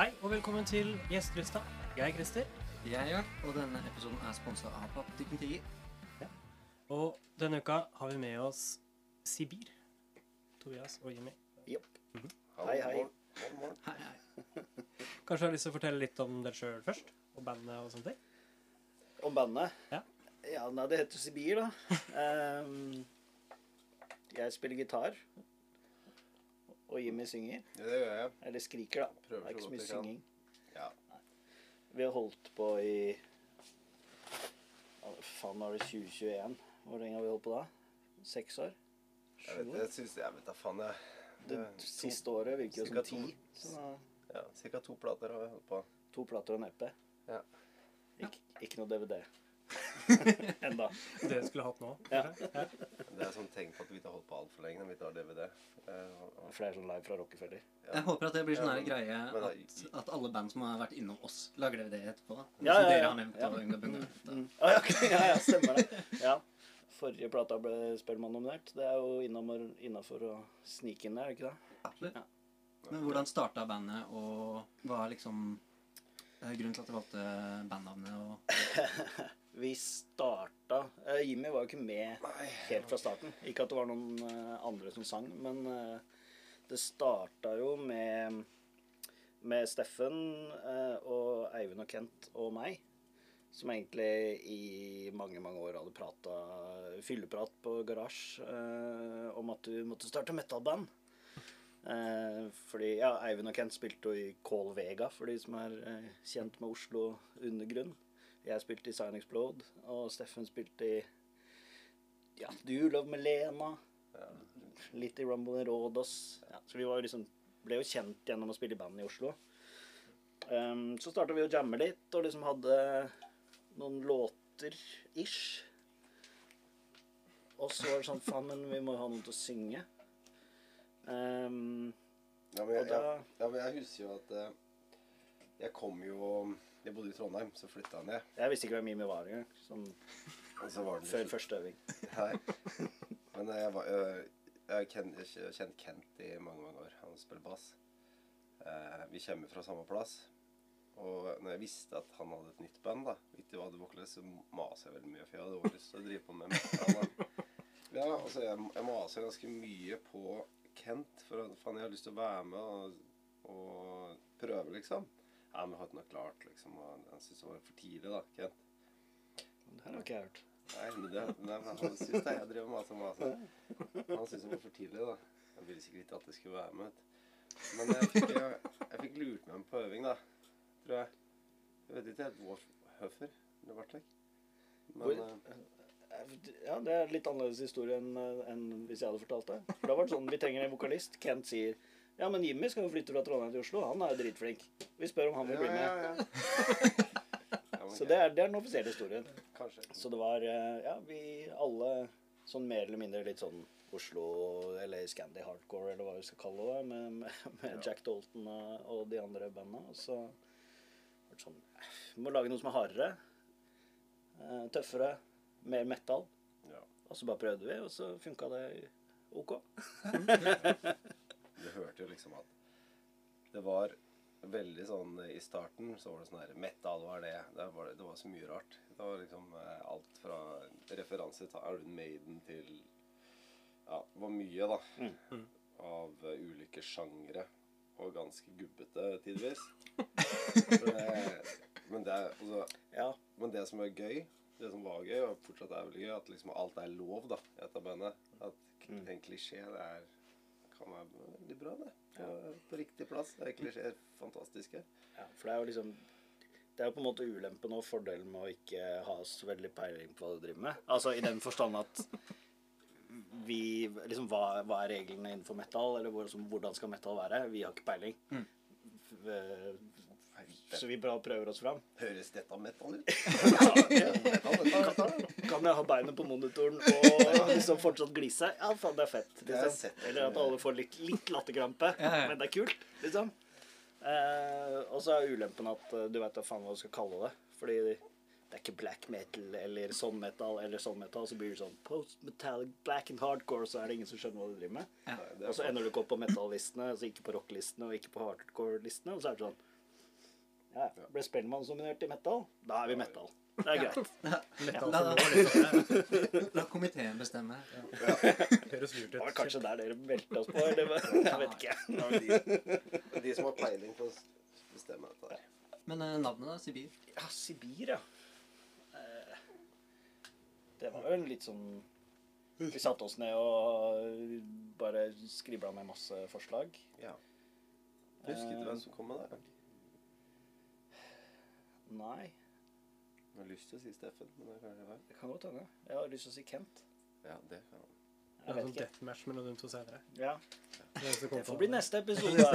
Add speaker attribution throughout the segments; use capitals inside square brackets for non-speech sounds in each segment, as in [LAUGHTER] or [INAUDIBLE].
Speaker 1: Hei og velkommen til Gjestelista. Jeg er Christer,
Speaker 2: Jeg er Jørn, og denne episoden er sponsa av Pappteknologi.
Speaker 1: og denne uka har vi med oss Sibir. Tobias og Jimmy.
Speaker 3: Jopp. Hei, hei.
Speaker 2: Hei, hei. [LAUGHS]
Speaker 1: Kanskje du har lyst til å fortelle litt om dere sjøl først? Og bandet og sånne ting?
Speaker 3: Om bandet?
Speaker 1: Ja.
Speaker 3: Ja, nei, det heter Sibir, da. um, [LAUGHS] jeg spiller gitar. Og Jimmy synger.
Speaker 4: Ja, det gjør jeg.
Speaker 3: Eller skriker, da.
Speaker 4: Prøver
Speaker 3: det er ikke
Speaker 4: så
Speaker 3: mye synging.
Speaker 4: Ja.
Speaker 3: Vi har holdt på i faen, var det 2021? Hvor lenge har vi holdt på da? Seks år?
Speaker 4: Jeg
Speaker 3: Sju år?
Speaker 4: jeg synes, jeg vet da faen, jeg.
Speaker 3: Det
Speaker 4: Det-
Speaker 3: siste året virker jo som ti. Så
Speaker 4: Ja, Cirka to plater har vi holdt på.
Speaker 3: to plater og en EP.
Speaker 4: Ja.
Speaker 3: Ik ikke noe DVD. [LAUGHS] Enda.
Speaker 1: Det skulle hatt nå.
Speaker 3: Ja.
Speaker 1: Ja.
Speaker 4: Det er sånn tegn på at vi ikke har holdt på altfor lenge når vi ikke har DVD.
Speaker 3: Uh, er sånn live fra Rockefeller.
Speaker 4: ja.
Speaker 2: Jeg håper at det blir sånn
Speaker 4: Ja,
Speaker 2: greie
Speaker 4: men
Speaker 2: at, at alle band som har vært innom oss, lager DVD etterpå. da.
Speaker 3: Ja,
Speaker 2: som
Speaker 3: ja,
Speaker 2: dere
Speaker 3: ja.
Speaker 2: har nevnt.
Speaker 3: Ja.
Speaker 2: Unga Bunga.
Speaker 3: Mm. Ja, ja, ja, stemmer det. Ja. Forrige plata ble Spellemann nominert. Det er jo innafor å snike inn der, er det ikke det?
Speaker 2: Absolutt.
Speaker 3: Ja.
Speaker 2: Men hvordan starta bandet, og hva er liksom eh, grunnen til at du valgte bandnavnet? og... [LAUGHS]
Speaker 3: Vi starta eh, Jimmy var jo ikke med helt fra starten. Ikke at det var noen eh, andre som sang, men eh, det starta jo med med Steffen eh, og Eivind og Kent og meg. Som egentlig i mange mange år hadde prata fylleprat på garasje eh, om at du måtte starte metalband. Eh, fordi ja, Eivind og Kent spilte jo i Call Vega, for de som er eh, kjent med Oslo undergrunn. Jeg spilte i Sign Explode, og Steffen spilte i ja, You Love Melena. Litt i Rumble in Rådås. Ja, så vi var jo liksom, ble jo kjent gjennom å spille i band i Oslo. Um, så starta vi å jamme litt, og liksom hadde noen låter ish. Og så var det sånn Faen, men vi må jo ha noen til å synge. Um,
Speaker 4: Ja, men jeg, jeg, ja, men jeg husker jo at eh, jeg kom jo Jeg bodde i Trondheim, så flytta jeg ned.
Speaker 3: jeg visste ikke hvem Mimi var engang. Sånn
Speaker 4: Og så var
Speaker 3: før første øving. [LAUGHS]
Speaker 4: Nei. Men jeg, var, jeg har kjent, Kent i mange mange år. Han spiller bass. Eh, vi kommer fra samme plass. Og når jeg visste at han hadde et nytt band, da, ikke hadde vokalist, så maser jeg veldig mye. For jeg hadde også lyst til å drive på med metal. [LAUGHS] Ja, altså jeg, jeg maser ganske mye på Kent. For faen, jeg har lyst til å være med og, og prøve, liksom. Ja, vi har ikke noe klart, liksom. Og han syntes det var for tidlig, da, Kent.
Speaker 3: Det her har ikke jeg hørt.
Speaker 4: Nei, men det, nei, men han syns det. Jeg driver med masse mase. Han syntes det var for tidlig, da. Jeg ville sikkert ikke at jeg skulle være med. Men jeg fikk, jeg, jeg fikk lurt meg med på øving, da. Tror jeg. Jeg vet ikke helt hvor, hvorfor det ble slik. Men eh,
Speaker 3: Ja, det er litt annerledes historie enn enn hvis jeg hadde fortalt det. For da var det sånn, Vi trenger en vokalist. Kent sier ja, men Jimmy skal jo flytte fra Trondheim til Oslo. Han er jo dritflink. Vi spør om han vil
Speaker 4: ja,
Speaker 3: bli med.
Speaker 4: ja, [LAUGHS] ja. ja
Speaker 3: Så det er, det er den offisielle historien.
Speaker 4: Kanskje.
Speaker 3: Så det var eh, Ja, vi alle sånn mer eller mindre litt sånn Oslo eller Scandi Hardcore, eller hva vi skal kalle det, med, med, med Jack Dalton og, de andre bandene. Og så var det sånn Vi må lage noe som er hardere. eh, tøffere. Mer metal.
Speaker 4: Ja.
Speaker 3: Og så bare prøvde vi, og så funka det OK. [LAUGHS] [LAUGHS]
Speaker 4: Du hørte jo liksom at det var veldig sånn I starten så var det sånn her Metal, var det? Det var, det var så mye rart. Det var liksom eh, alt fra referanse til Iron Maiden til Ja, det var mye, da.
Speaker 3: Mm.
Speaker 4: Av eh, ulike sjangre. Og ganske gubbete tidvis. [LAUGHS] Men, det, altså,
Speaker 3: Ja.
Speaker 4: men det som er gøy, det som var gøy, og fortsatt er veldig gøy, at liksom alt er lov da, i dette bandet. At
Speaker 3: Mm.
Speaker 4: en klisjé det er, kan være veldig bra, det. På, på riktig plass. Det er klisjeer her.
Speaker 3: ja. For det er jo liksom Det er jo på en måte ulempen og fordelen med å ikke ha så veldig peiling på hva du driver med. Altså i den forstand at vi liksom Hva, hva er reglene innenfor metal, eller hvor, som, hvordan skal metal være? Vi har ikke peiling. F- eh, Så vi bare prøver oss fram.
Speaker 4: Høres dette metal ut? [LAUGHS]
Speaker 3: Kan jeg ha beinet på monitoren og [LAUGHS] liksom fortsatt glise? Ja, faen, det er fett. Liksom.
Speaker 4: sett.
Speaker 3: Eller at alle får litt, litt latterkrampe. Men det er kult, liksom. Eh, og så er ulempen at eh, du vet da faen hva du skal kalle det. Fordi det er ikke black metal eller sånn metal eller sånn metal. Så blir det sånn post-metallic black and hardcore, så er det ingen som skjønner hva du driver med.
Speaker 2: Ja.
Speaker 3: Og så ender du ikke opp på metal-listene, altså ikke på rock-listene og ikke på hardcore-listene. Og så er det sånn Ja, ble Spellemann-nominert i metal? Da er vi metal. Det er greit. [LAUGHS]
Speaker 1: Metal
Speaker 2: La,
Speaker 1: for nå, liksom.
Speaker 2: la komiteen bestemme.
Speaker 1: Høres lurt
Speaker 3: Det var
Speaker 1: ut.
Speaker 3: kanskje der dere meldte oss på, eller? Jeg vet ikke.
Speaker 4: De, de som har peiling på å bestemme dette. her.
Speaker 2: Men eh, navnet, da? Sibir?
Speaker 3: Ja, Sibir, ja. Eh, Det var vel litt sånn Vi satte oss ned og bare skribla med masse forslag.
Speaker 4: Ja. Husker du hvem som kom med det?
Speaker 3: Nei,
Speaker 4: Jeg har lyst til å si Steffen, men det er kanskje feil.
Speaker 3: det kan godt hende. Jeg har lyst til å si Kent.
Speaker 4: Ja, det kan han.
Speaker 1: Det
Speaker 3: Jeg
Speaker 1: er
Speaker 3: vet
Speaker 1: sånn
Speaker 3: ikke.
Speaker 1: deathmatch mellom de to senere.
Speaker 3: Ja,
Speaker 1: Det eneste
Speaker 3: Det får bli neste [LAUGHS] episode.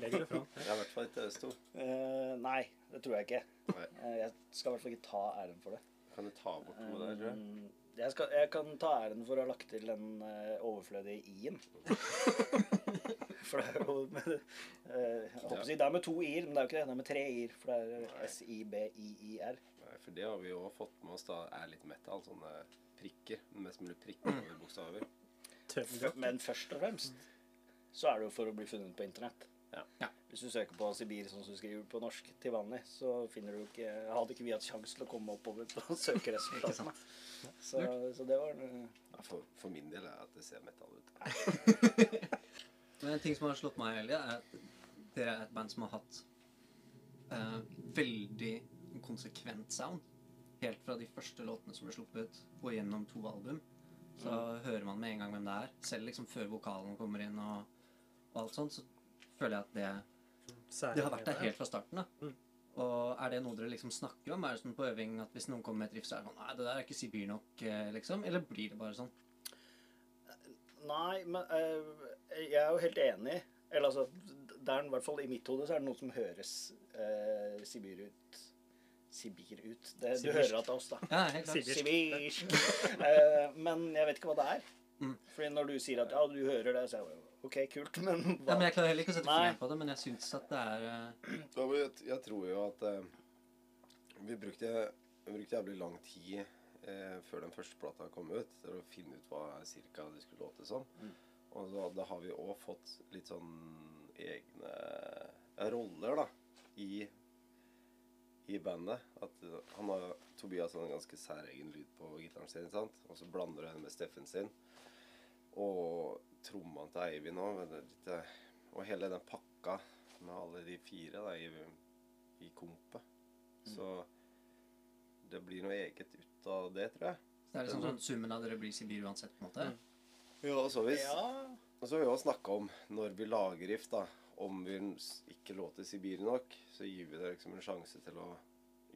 Speaker 1: Legger det fram.
Speaker 4: Jeg er i hvert fall ikke oss to.
Speaker 3: Eh, nei, det tror jeg ikke.
Speaker 4: Nei.
Speaker 3: Eh, jeg skal i hvert fall ikke ta æren for det.
Speaker 4: Kan du ta bort noe der, tror jeg?
Speaker 3: Um, jeg, skal, jeg kan ta æren for å ha lagt til den eh, overflødige i-en. [LAUGHS] [LAUGHS] for det er jo med, eh, Jeg holdt på å si det er med to i-er, men det er jo ikke det. Det er med tre i-er. For det er S-I-B-I-I-R.
Speaker 4: Nei, for det har vi jo fått med oss da, er litt metal. Sånne prikker. Mest mulig prikker over bokstaver.
Speaker 3: Men først og fremst så er det jo for å bli funnet på internett.
Speaker 4: Ja.
Speaker 2: Ja.
Speaker 3: Hvis du søker på Sibir sånn som du skriver på norsk til vanlig, så finner du ikke Hadde ikke vi hatt sjanse til å komme oppover på søkeresultatene. Så, så det var eh,
Speaker 4: Ja, for, for min del er at det ser metal ut. [LAUGHS]
Speaker 2: Men en ting som har slått meg veldig, er at det er et band som har hatt uh, veldig konsekvent sound. Helt fra de første låtene som ble sluppet, og gjennom to album. Så hører man med en gang hvem det er. Selv liksom før vokalen kommer inn og, og alt sånt, så føler jeg at det, det har vært der helt fra starten. da.
Speaker 1: Mm.
Speaker 2: Og er det noe dere liksom snakker om? Er det sånn på øving at hvis noen kommer med et riff, så er det sånn Nei, det der er ikke Sibir nok, eh, liksom? Eller blir det bare sånn?
Speaker 3: Nei, men uh, jeg er jo helt enig. Eller altså, det er i hvert fall i mitt hode så er det noe som høres uh, Sibir ut. Sibir ut. Det, du
Speaker 1: Sibirsk.
Speaker 3: hører at det er oss, da.
Speaker 2: Ja, helt klart.
Speaker 1: Sibirsk.
Speaker 3: Sibirsk. [LAUGHS] Eh, men jeg vet ikke hva det er.
Speaker 2: Mm.
Speaker 3: Fordi når du sier at ja, du hører det, så er jeg jo OK, kult, men
Speaker 2: Ja, men Jeg klarer heller ikke å sette fingeren på det, men jeg syns at det er
Speaker 4: uh... Jeg, tror jo at uh, vi brukte, vi brukte jævlig lang tid eh, før den første plata kom ut, til å finne ut hva cirka det skulle låte som.
Speaker 3: Mm.
Speaker 4: Og da, da har vi òg fått litt sånn egne roller, da, i, i bandet. At eh, han har Tobias har en ganske særegen lyd på gitaren sin, sant? og så blander du henne med Steffen sin. Og trommene til Eivind òg. Og hele den pakka med alle de fire da, i, i kompet. Så det blir noe eget ut av det, tror jeg.
Speaker 2: Det er liksom sånn summen av dere blir Sibir uansett, på en måte.
Speaker 4: Ja, og så hvis,
Speaker 3: Ja,
Speaker 4: og så har vi også snakka om når vi lager riff, da. Om vi ikke låter Sibir nok, så gir vi det liksom en sjanse til å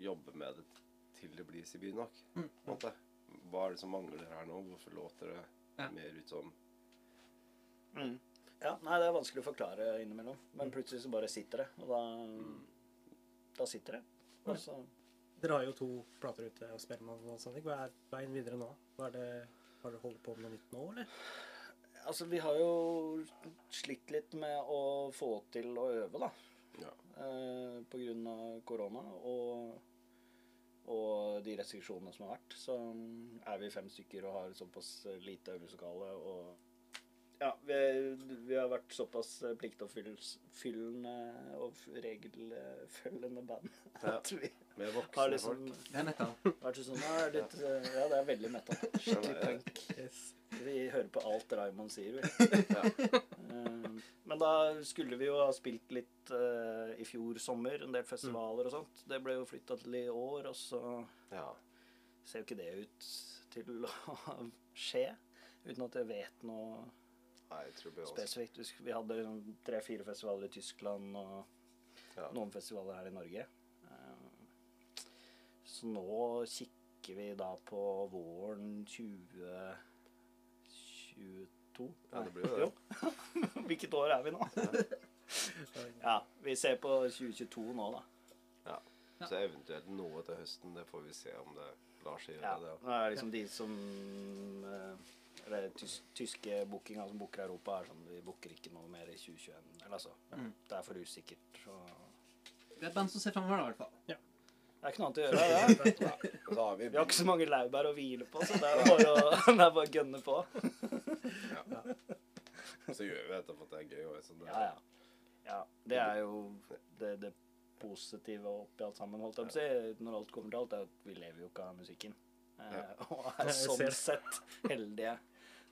Speaker 4: jobbe med det til det blir Sibir nok.
Speaker 2: Mm.
Speaker 4: På en måte. Hva er det som mangler her nå? Hvorfor låter det
Speaker 2: Ja.
Speaker 4: mer ut som
Speaker 3: mm. ja. Nei, det er vanskelig å forklare innimellom. Men plutselig så bare sitter det. Og da, da sitter det. Og så
Speaker 1: Dere har jo to plater ute og spiller med og sånne. Hva er veien videre nå? Hva er det, har dere holdt på med noe nytt nå, eller?
Speaker 3: Altså, vi har jo slitt litt med å få til å øve, da.
Speaker 4: Ja.
Speaker 3: Eh, på grunn av korona og, og de restriksjonene som har vært. Så er vi fem stykker og har såpass lite øvelseslokale og Ja, vi, vi har vært såpass pliktoppfyllende og regelfølgende band [LAUGHS]
Speaker 4: Ja.
Speaker 3: at vi
Speaker 4: voksne
Speaker 3: har liksom
Speaker 4: folk.
Speaker 2: Det er metal.
Speaker 3: vært sånn «Nå er litt, Ja, det er veldig metal. [LAUGHS] Skikkelig
Speaker 4: Ja, ja.
Speaker 3: punk.
Speaker 1: Yes.
Speaker 3: Vi hører på alt Raymond sier, vi. [LAUGHS]
Speaker 4: Ja.
Speaker 3: Eh, Men da skulle vi jo ha spilt litt uh, i fjor sommer, en del festivaler og sånt. Det ble jo flytta til i år, og så
Speaker 4: ja.
Speaker 3: ser jo ikke det ut til å skje. Uten at jeg vet noe
Speaker 4: Det
Speaker 3: spesifikt. Vi hadde liksom tre-fire festivaler i Tyskland og
Speaker 4: ja.
Speaker 3: noen festivaler her i Norge. Eh, Så nå kikker vi da på våren 2022.
Speaker 4: Ja, det blir jo det.
Speaker 3: Jo. [LAUGHS] Hvilket år er vi nå? Ja, [LAUGHS] vi ser på 2022 nå, da.
Speaker 4: Ja. Så eventuelt noe til høsten, det får vi se om det lar seg
Speaker 3: Ja,
Speaker 4: gjøre. det.
Speaker 3: nå er det liksom de som eh, Eller tys tyske bookinga som booker Europa, er sånn vi booker ikke noe mer i 2021. Eller altså,
Speaker 2: Mm.
Speaker 3: det er for usikkert. Så
Speaker 2: Det er et band som ser framover, da, i hvert fall.
Speaker 3: det er ikke noe annet å gjøre. Det. [LAUGHS]
Speaker 4: Har vi,
Speaker 3: Vi har ikke så mange laurbær å hvile på, så det er bare å, [LAUGHS] det er bare å gønne på. [LAUGHS]
Speaker 4: så gjør vi dette for at det er gøy. det,
Speaker 3: Ja, ja. ja det er jo det, det positive oppi alt sammen. holdt jeg på å si. Når alt kommer til alt, er at vi lever jo ikke av musikken. Eh,
Speaker 4: Ja.
Speaker 3: og [LAUGHS] er sånn
Speaker 1: ser
Speaker 3: sett heldige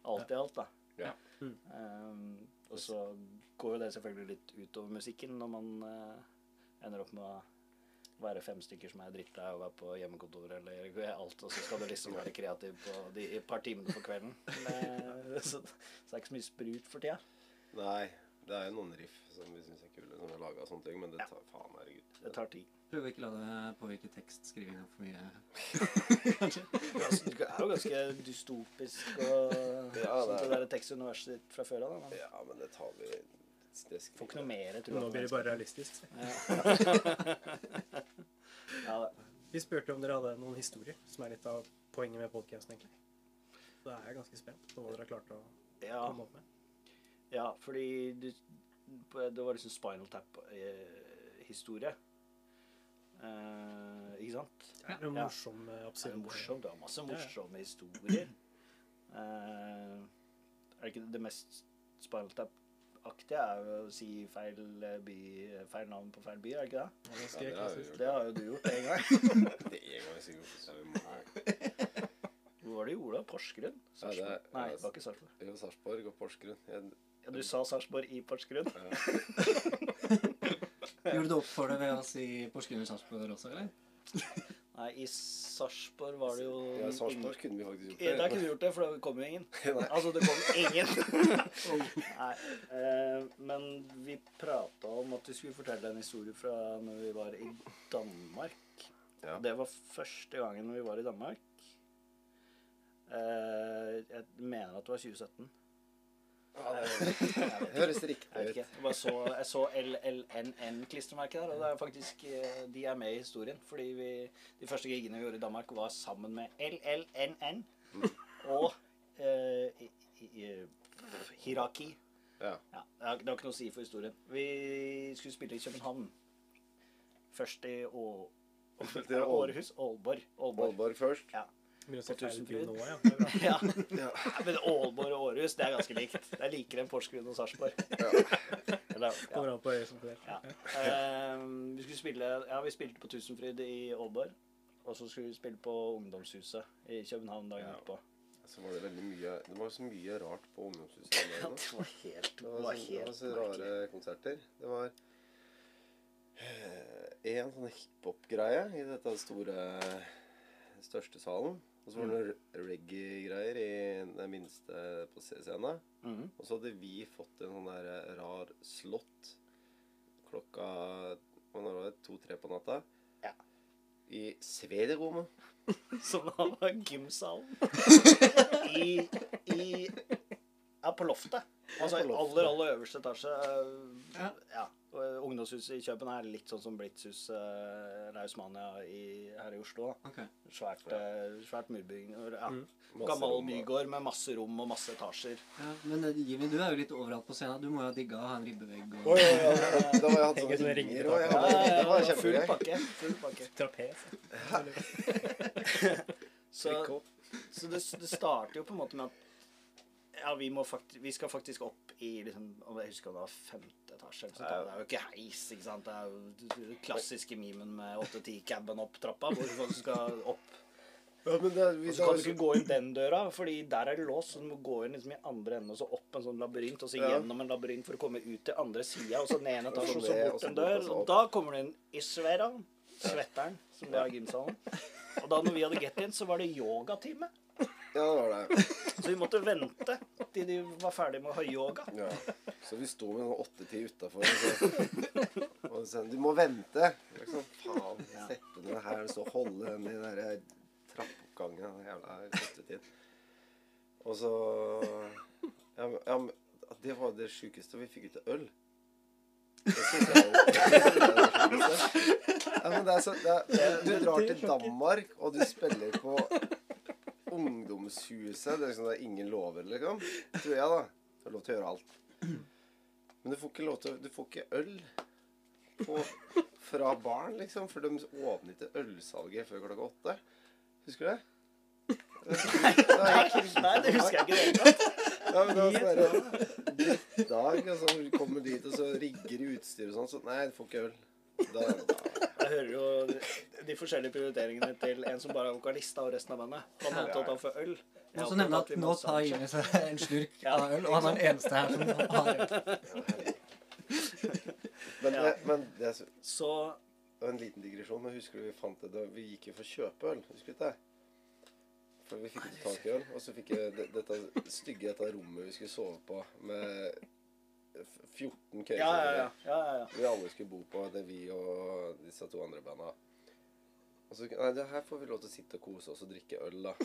Speaker 3: alt i alt, da.
Speaker 4: Ja.
Speaker 1: Mm.
Speaker 3: Um, og så går jo det selvfølgelig litt utover musikken når man uh, ender opp med å være fem stykker som er drittlei av å være på hjemmekontor eller alt, og så skal du liksom være kreativ på de et par timene på kvelden. [LAUGHS] Men, så, så det er ikke så mye sprut for tida.
Speaker 4: Nei, det er jo noen riff som vi syns er kule, som vi har laga og sånne ting, men det tar faen, herregud.
Speaker 3: Det tar tid.
Speaker 2: Prøv å ikke la det påvirke tekstskrivinga for mye. [LAUGHS]
Speaker 3: Kanskje. Det er jo ganske dystopisk og
Speaker 4: Ja,
Speaker 3: sånt,
Speaker 4: det
Speaker 3: det
Speaker 4: er-
Speaker 3: der tekstuniverset ditt fra før av. da, men
Speaker 4: Ja, men det tar vi det skriver
Speaker 3: Får ikke noe mer, tror jeg.
Speaker 1: Nå blir det bare realistisk.
Speaker 3: Ja. [LAUGHS]
Speaker 1: Vi spurte om dere hadde noen historier, som er litt av poenget med podcasten, egentlig. Så da er jeg ganske spent på hva dere har klart å
Speaker 3: ja,
Speaker 1: komme opp med.
Speaker 3: Ja, fordi du, det var liksom Spinal Tap-historie. Eh, ikke sant? Ja.
Speaker 1: Det er morsom,
Speaker 3: Ja.
Speaker 1: eh,
Speaker 3: Det er morsomt. Det var masse
Speaker 1: Ja, ja.
Speaker 3: morsomme historier. [CLEARS THROAT] Eh, er det ikke det mest Spinal Tap-aktige er å si feil, eh, by, feil navn på feil by, er det ikke det?
Speaker 1: Det er
Speaker 4: Ja, det har gjort.
Speaker 3: Det har jo du gjort en gang. [LAUGHS] [LAUGHS]
Speaker 4: Det er en gang jeg sikkert, er.
Speaker 3: Hvor var det du gjorde det? Porsgrunn?
Speaker 4: Ja, det
Speaker 3: Sarpsborg?
Speaker 4: er-
Speaker 3: Nei, det var ikke Sarpsborg.
Speaker 4: Var Sarpsborg og Porsgrunn. Jeg,
Speaker 3: Ja, du sa Sarpsborg i Porsgrunn? [LAUGHS]
Speaker 2: Gjorde du opp for det ved å si Porsgrunn og Sarpsborg også, eller?
Speaker 3: Nei, i Sarpsborg var det jo
Speaker 4: ja, Sarpsborg kunne vi faktisk gjort
Speaker 3: Ja, Der kunne vi gjort det, for det kom jo ingen. [LAUGHS] Altså, det kom ingen. [LAUGHS] Nei, eh, men vi prata om at vi skulle fortelle en historie fra når vi var i Danmark.
Speaker 4: Ja.
Speaker 3: Det var første gangen vi var i Danmark. Eh, jeg mener at det var 2017. [LAUGHS]
Speaker 4: Det høres riktig ut.
Speaker 3: Jeg, så, jeg så LLNN-klistremerket der, og det er faktisk, eh, de er med i historien. Fordi vi, de første gigene vi gjorde i Danmark, var sammen med LLNN og eh, i, i, Hiraki.
Speaker 4: Ja.
Speaker 3: Ja, det har, ikke noe å si for historien. Vi skulle spille i København. Først i Å...
Speaker 4: Det
Speaker 3: Århus? Aalborg. Aalborg
Speaker 4: først.
Speaker 3: Ja.
Speaker 1: Begynner å se feil by nå, ja. Det er bra. [LAUGHS]
Speaker 3: ja.
Speaker 4: Ja.
Speaker 3: Ja, Men Aalborg og Århus, det er ganske likt. Det er likere enn Porsgrunn og Sarpsborg.
Speaker 4: Ja.
Speaker 3: Eller, ja.
Speaker 1: Kommer an på øyet som ser.
Speaker 3: Ja. Uh, vi skulle spille Ja, vi spilte på Tusenfryd i Aalborg. Og så skulle vi spille på Ungdomshuset i København dagen
Speaker 4: Ja.
Speaker 3: etterpå.
Speaker 4: Så var det veldig mye Det var så mye rart på ungdomshuset.
Speaker 3: Ja, det var helt,
Speaker 4: Det var,
Speaker 3: var
Speaker 4: så, det var
Speaker 3: helt
Speaker 4: så
Speaker 3: merkelig.
Speaker 4: rare konserter. Det var eh, en sånn hiphop-greie i dette store største salen. Og så var det noen reggae-greier i den minste på scenen.
Speaker 3: Mm.
Speaker 4: Og så hadde vi fått en sånn der rar slott klokka hva var det, to-tre på natta.
Speaker 3: Ja.
Speaker 4: I svederommet. [LAUGHS]
Speaker 3: Som da var gymsalen. [LAUGHS] I, i Ja, på loftet. Altså i aller, aller øverste etasje. eh,
Speaker 2: Ja.
Speaker 3: Ja. Ungdomshuset i København er litt sånn som Blitzhus uh, Rausmania her i Oslo. da.
Speaker 2: Ok.
Speaker 3: Svært, eh, svært murbygning. Ja.
Speaker 1: Mm.
Speaker 3: Gammel bygård med masse rom og masse etasjer.
Speaker 2: Ja, men eh, Jimmy, du er jo litt overalt på scenen. Du må jo ha digga å ha en ribbevegg og
Speaker 4: oh, ja, ja, ja. Da var jeg hatt
Speaker 1: sånne ringer
Speaker 4: og jeg
Speaker 3: Ja,
Speaker 4: hadde,
Speaker 3: ja,
Speaker 4: det var
Speaker 3: ja, full pakke. Full pakke.
Speaker 1: Trapes.
Speaker 3: Så, så det, det starter jo på en måte med at ja, vi, vi skal faktisk opp i liksom, om Jeg husker om det var femte etasje.
Speaker 4: Så.
Speaker 3: Det er jo ikke heis. ikke sant? Det er jo den klassiske memen med 8-10-caben opp trappa. Hvor folk skal opp.
Speaker 4: Ja, men det, vi,
Speaker 3: Og så kan du ikke gå inn den døra, fordi der er det låst. Så du må gå inn liksom i andre enden og så opp en sånn labyrint, og så
Speaker 4: Ja.
Speaker 3: gjennom en labyrint for å komme ut til andre sida, [LAUGHS] og så ned en etasje, og så bort en dør.
Speaker 4: og
Speaker 3: da kommer du inn i svera, Svetteren, som det er gymsalen. [LAUGHS] Og da når vi hadde get in, så var det yogatime.
Speaker 4: Ja, det var det.
Speaker 3: Så vi måtte vente til de var ferdige med å ha yoga.
Speaker 4: Ja. Så vi sto med sånn åtte-ti utafor. Og, sa Du må vente! Liksom, faen, sette ned her og så holde den i den der trappeoppgangen. Den jævla rottetid. Og så ja, ja, Det var det sjukeste. Vi fikk ikke øl. Det synes jeg sjukeste. Ja, men det er så, det er, du drar til Danmark, og du spiller på ungdomshuset. Det er, liksom, det er ingen lover, liksom. Tror jeg, da. Du har lov til å gjøre alt. Men du får ikke lov til Du får ikke øl på, fra barn, liksom. For de åpner ikke ølsalget før klokka åtte. Husker du det?
Speaker 3: Nei, det husker jeg ikke i det hele tatt.
Speaker 4: Ja, men drittdag. Og så kommer du dit, og så rigger utstyr og sånn. Så nei, du får ikke øl Da, da,
Speaker 3: Jeg hører jo de forskjellige prioriteringene til en som bare er vokalist og resten av bandet. Han er opptatt av for øl. Jeg
Speaker 2: Og så
Speaker 3: opptatt
Speaker 2: nevne at nå tar. Jimmy seg en slurk
Speaker 3: Ja.
Speaker 2: av øl, og han er den eneste her som har øl.
Speaker 4: men,
Speaker 3: Ja.
Speaker 4: men det er så,
Speaker 3: Så
Speaker 4: det var en liten digresjon. Men husker du vi fant det da vi gikk jo for å kjøpe øl? Husker du det? For vi fikk ikke tak i øl. Og så fikk jeg det, dette stygge dette rommet vi skulle sove på med 14 caser
Speaker 3: Ja, ja, ja. ja, ja, ja.
Speaker 4: Vi alle skulle bo på. Det er vi og disse to andre banda. Og så, nei, det her får vi lov til å sitte og kose oss og drikke øl, da.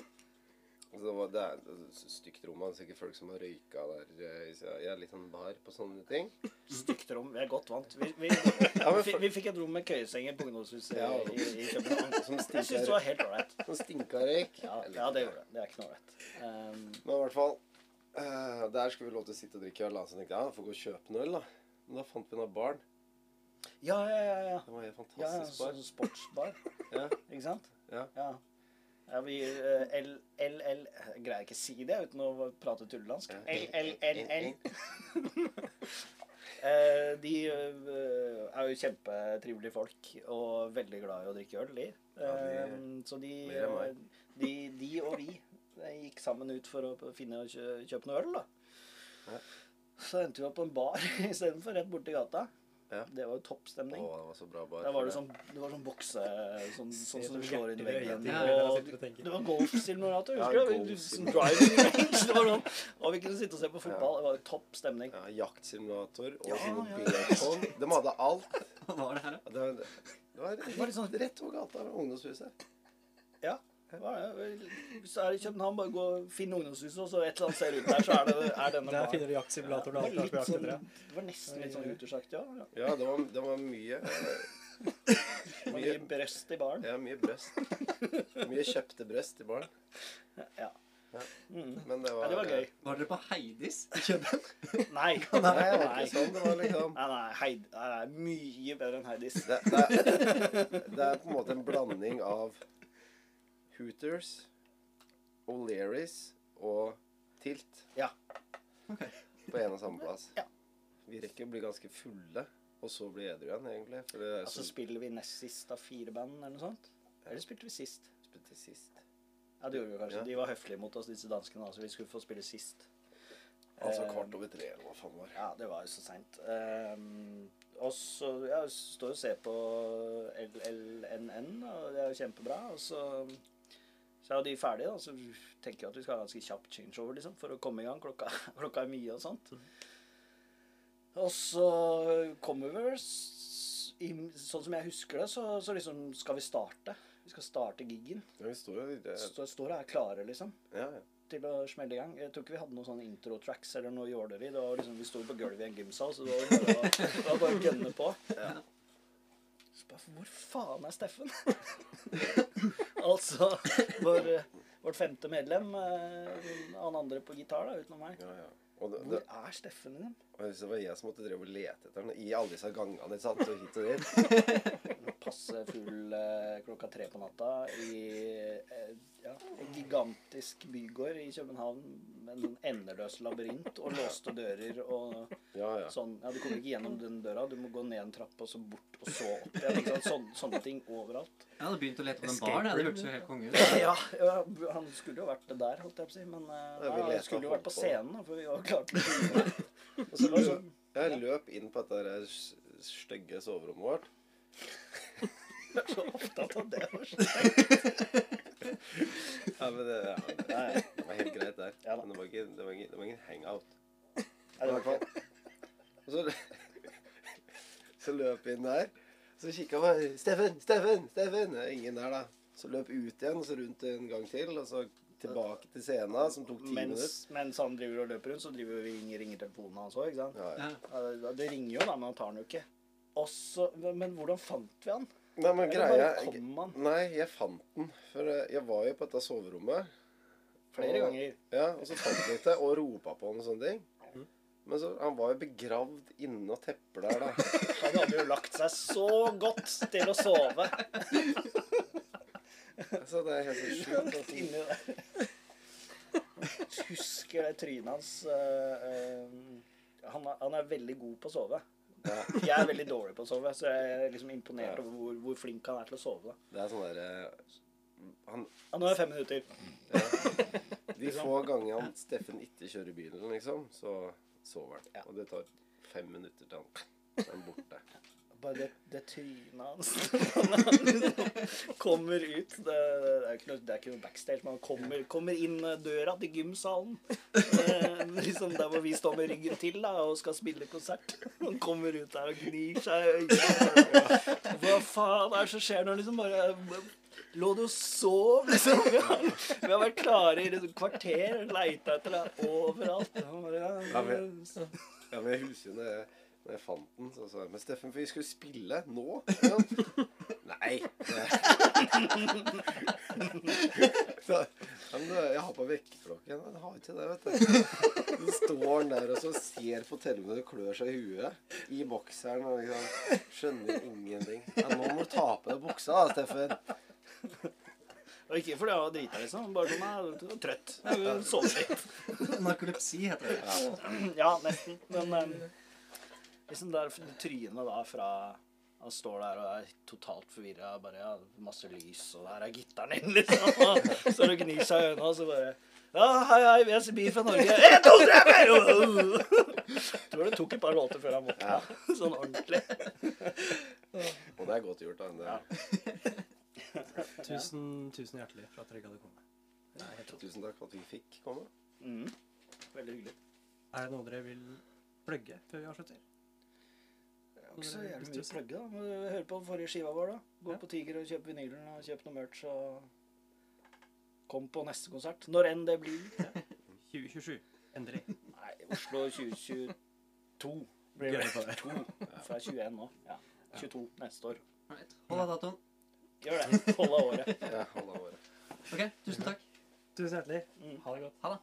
Speaker 4: Så det, var, det er et stygt rom. Det er sikkert folk som har røyka der. eh, Jeg er litt sånn bar på sånne ting.
Speaker 3: Stygt rom. Vi er godt vant. Vi, vi, vi, vi fikk et rom med køyesenger på ungdomshuset
Speaker 4: Ja.
Speaker 3: i, i København. [LAUGHS]
Speaker 4: som
Speaker 3: Jeg syns det var helt ålreit.
Speaker 4: som stinka røyk.
Speaker 3: Ja, ja, det gjorde det. Det er ikke noe ålreit. Um,
Speaker 4: Men i hvert fall eh, Der skulle vi lov til å sitte og drikke øl. Så tenkte jeg ja, får gå og kjøpe noe øl, da. Men da fant vi noen barn.
Speaker 3: ja, ja, ja. ja.
Speaker 4: Det var helt
Speaker 3: ja
Speaker 4: fantastisk bar.
Speaker 3: sånn sportsbar, [LAUGHS]
Speaker 4: Ja,
Speaker 3: ikke sant?
Speaker 4: Ja.
Speaker 3: ja. Ja, vi eh, L, L, L Jeg greier ikke å si det uten å prate tullelandsk.
Speaker 4: Ja.
Speaker 3: L, L, L, L. [LAUGHS] Eh, De er jo kjempetrivelige folk og veldig glad i å drikke øl, de.
Speaker 4: Ja,
Speaker 3: Så de, de, de og vi gikk sammen ut for å finne og kjø- kjøpe noe øl, da.
Speaker 4: Ja.
Speaker 3: Så endte vi opp på en bar [LAUGHS] istedenfor, rett borti gata.
Speaker 4: Ja.
Speaker 3: Det var jo topp stemning.
Speaker 4: det var så bra bar.
Speaker 3: Der var det sånn, det var sånn bokse Sånn, sånn som du slår inn i veggen.
Speaker 1: Ja,
Speaker 3: Og det var golfsimulator,
Speaker 4: Ja,
Speaker 3: husker du? Du- Sånn driving range. Det var sånn. Og vi kunne sitte og se på fotball. Det var jo topp stemning.
Speaker 4: Ja, jaktsimulator og
Speaker 3: Ja,
Speaker 4: sånn
Speaker 3: ja.
Speaker 4: De hadde alt.
Speaker 2: Hva var det her, da?
Speaker 4: Ja, Det var, det var,
Speaker 3: Det var litt sånn-
Speaker 4: rett over gata ved ungdomshuset.
Speaker 3: Ja. Det. Hvis du er i København, bare gå og finn ungdomshuset, og så et eller annet ser ut der, så er, det, er denne
Speaker 1: Der finner du jaktsimulatoren og
Speaker 3: Det
Speaker 1: alt
Speaker 3: var, litt sånn, det var nesten litt sånn utersagt, ja. ja.
Speaker 4: Ja, det var, det var mye
Speaker 3: mye, mye brøst i baren.
Speaker 4: Ja, mye brøst. Mye kjøpte brøst i baren.
Speaker 3: Ja.
Speaker 4: Men
Speaker 3: det
Speaker 4: det
Speaker 3: ja,
Speaker 4: var
Speaker 3: det var gøy.
Speaker 2: Var dere på Heidis i København? [LAUGHS]
Speaker 3: Nei. [LAUGHS]
Speaker 4: Nei, det var ikke sånn. Det var liksom
Speaker 3: Nei, nei, Heid, nei, nei, mye bedre enn Heidis.
Speaker 4: det, det, er, det er på en måte en blanding av Hooters, O'Learys og Tilt
Speaker 3: Ja.
Speaker 2: Okay.
Speaker 4: på en og samme plass.
Speaker 3: Ja.
Speaker 4: Vi rekker å bli ganske fulle, og så bli edru igjen, egentlig. For det er
Speaker 3: Altså
Speaker 4: så
Speaker 3: spiller vi nest sist av fire band, eller noe sånt? Eller spilte vi sist?
Speaker 4: Spilte sist.
Speaker 3: Ja, det gjorde vi kanskje.
Speaker 4: Ja.
Speaker 3: De var høflige mot oss, disse danskene, så vi skulle få spille sist.
Speaker 4: Altså
Speaker 3: Eh,
Speaker 4: kvart over tre, eller hva faen var.
Speaker 3: Ja, det var jo så seint. Um, og så ja, står står og ser på LLNN, og det er jo kjempebra. Og så, er jo de ferdige, da. Så tenker jeg at vi skal ha ganske kjapt changeover liksom, for å komme i gang. Klokka, [LAUGHS] klokka er mye og sånt. Og så kommer vi Sånn som jeg husker det, så, så liksom skal vi starte. Vi skal starte gigen.
Speaker 4: Ja, vi står det.
Speaker 3: Står og er klare, liksom
Speaker 4: Ja, ja.
Speaker 3: til å smelle i gang. Jeg tror ikke vi hadde noen sånne intro-tracks eller noe jåleri. Det var liksom, vi sto på gulvet i en gymsal, så det var bare, det var bare å gønne på. Så bare, hvor faen er Steffen? [LAUGHS] altså vår, vårt femte medlem. eh, Han andre på gitar, da, utenom meg.
Speaker 4: ja, ja. Og det,
Speaker 3: Hvor er Steffen din?
Speaker 4: Og det var jeg som måtte drive og lete etter den i alle disse gangene. ikke sant? Og hit og dit. [LAUGHS]
Speaker 3: Passe full eh, klokka tre på natta i eh, ja, en gigantisk bygård i København med en sånn endeløs labyrint og låste dører og
Speaker 4: Ja, ja.
Speaker 3: Sånn, ja, Du kommer ikke gjennom den døra. Du må gå ned en trapp og så bort og så opp igjen. ikke sant? Sånne, sånne ting overalt.
Speaker 2: Jeg hadde begynt å lete på den baren. Det hørtes jo helt konge ut. [LAUGHS]
Speaker 3: Ja, ja, Han skulle jo vært der, holdt jeg på å si. Men eh, nei, han skulle jo vært på scenen, for vi var klare til å.
Speaker 4: Og så
Speaker 3: var [LAUGHS] sånn,
Speaker 4: jeg løp inn på dette stygge soverommet vårt.
Speaker 3: jeg er så opptatt av det. [LAUGHS]
Speaker 4: Ja, men det, ja,
Speaker 3: det,
Speaker 4: det var helt greit der.
Speaker 3: Ja da.
Speaker 4: Men det var, ikke, det, var ikke, det var ingen hangout.
Speaker 3: nei, det var
Speaker 4: ikke. Og så, [LAUGHS] så løp jeg inn der. Så kikka jeg på 'Steffen! Steffen! Steffen!' Ingen der, da. Så løp ut igjen, så rundt en gang til, og så tilbake til scenen, som tok ti minutter.
Speaker 3: mens, mens han driver og løper rundt, så driver vi ringer, ringer telefonen hans òg, ikke sant.
Speaker 4: Ja, ja.
Speaker 3: Det ringer jo, da, men han tar den jo ikke. Også, men, men hvordan fant vi han?
Speaker 4: Nei, men greia
Speaker 3: han
Speaker 4: Nei, jeg fant den. For eh, jeg var jo på dette soverommet.
Speaker 3: flere
Speaker 4: Og-
Speaker 3: ganger?
Speaker 4: Ja, og så fant jeg det og ropa på han og sånne ting. Men så, han var jo begravd inni noen tepper der, da.
Speaker 3: Han hadde jo lagt seg så godt til å sove.
Speaker 4: Så det er helt så sjukt. At-
Speaker 3: inni der. Husker det trynet hans. eh, eh, han, er- han er veldig god på å sove. Jeg er veldig dårlig på å sove, så jeg er liksom imponert
Speaker 4: Ja.
Speaker 3: over hvor, hvor flink han er til å sove. da.
Speaker 4: Det er sånn derre han,
Speaker 3: Ja, nå er det fem minutter.
Speaker 4: De få gangene han Steffen ikke kjører bilen, liksom, så sover han.
Speaker 3: Ja.
Speaker 4: Og det tar fem minutter til han er borte.
Speaker 3: Bare det, det trynet hans [LAUGHS] når kommer ut det, det, er ikke noe, det er ikke noe backstage, men han kommer, kommer inn døra til gymsalen. Eh, liksom Der hvor vi står med ryggen til da, og skal spille konsert. Han kommer ut der og gnir seg i øynene. Hva faen er det som skjer nå? Liksom bare Lå du og sov, liksom? Vi har, vært klare i et kvarter, leita etter deg overalt. Han ja,
Speaker 4: Ja, men- Ja, men husker jo når jeg, fant den, så sa jeg Men Steffen, vi skulle spille nå? Ja. Nei. [LAUGHS] Så, men jeg har på vekkerklokken. Men jeg har ikke det, vet du. Så står han der og så ser på telefonen og klør seg i huet. I bokseren og liksom skjønner ingenting. Ja, nå må du ta på deg buksa, da, Steffen.
Speaker 3: Og ikke fordi jeg var drita, liksom. Bare sånn jeg var trøtt. Jeg vil litt.
Speaker 2: Narkolepsi heter det.
Speaker 3: Ja, nesten. Men um, liksom der trynet da fra Han står der og er totalt forvirra. Bare ja, masse lys, og her er gitaren din, [LAUGHS] liksom. Og så gnir seg i øynene, og så bare ja, hei, hei, vi er Sibir fra Norge. [LAUGHS] En, to, tre, fire! Tror det tok et par låter før han våkna. [LAUGHS] Sånn ordentlig.
Speaker 4: Og det er godt gjort, da. Det,
Speaker 1: Tusen, tusen hjertelig for at dere gadd å komme. Er
Speaker 4: tusen takk for at vi fikk komme.
Speaker 3: Mm. Veldig hyggelig.
Speaker 1: Er det noe dere vil plugge før vi avslutter?
Speaker 3: Er ikke så jævlig mye å plugge, da. Må høre på forrige skiva vår, da. Gå
Speaker 1: Ja.
Speaker 3: på Tiger og kjøp vinylen og kjøp noe merch og Kom på neste konsert. Når enn det blir.
Speaker 1: 2027. [LAUGHS] Endelig.
Speaker 3: Nei, Oslo 2022 blir det.
Speaker 1: på det.
Speaker 3: For det er 21 nå. Ja. 22 neste år.
Speaker 2: Hold av datoen.
Speaker 3: Gjør det. Hold av året.
Speaker 4: Ja, alle året.
Speaker 2: OK, tusen takk.
Speaker 1: Tusen hjertelig.
Speaker 3: Mm.
Speaker 1: Ha det godt.
Speaker 2: Ha det.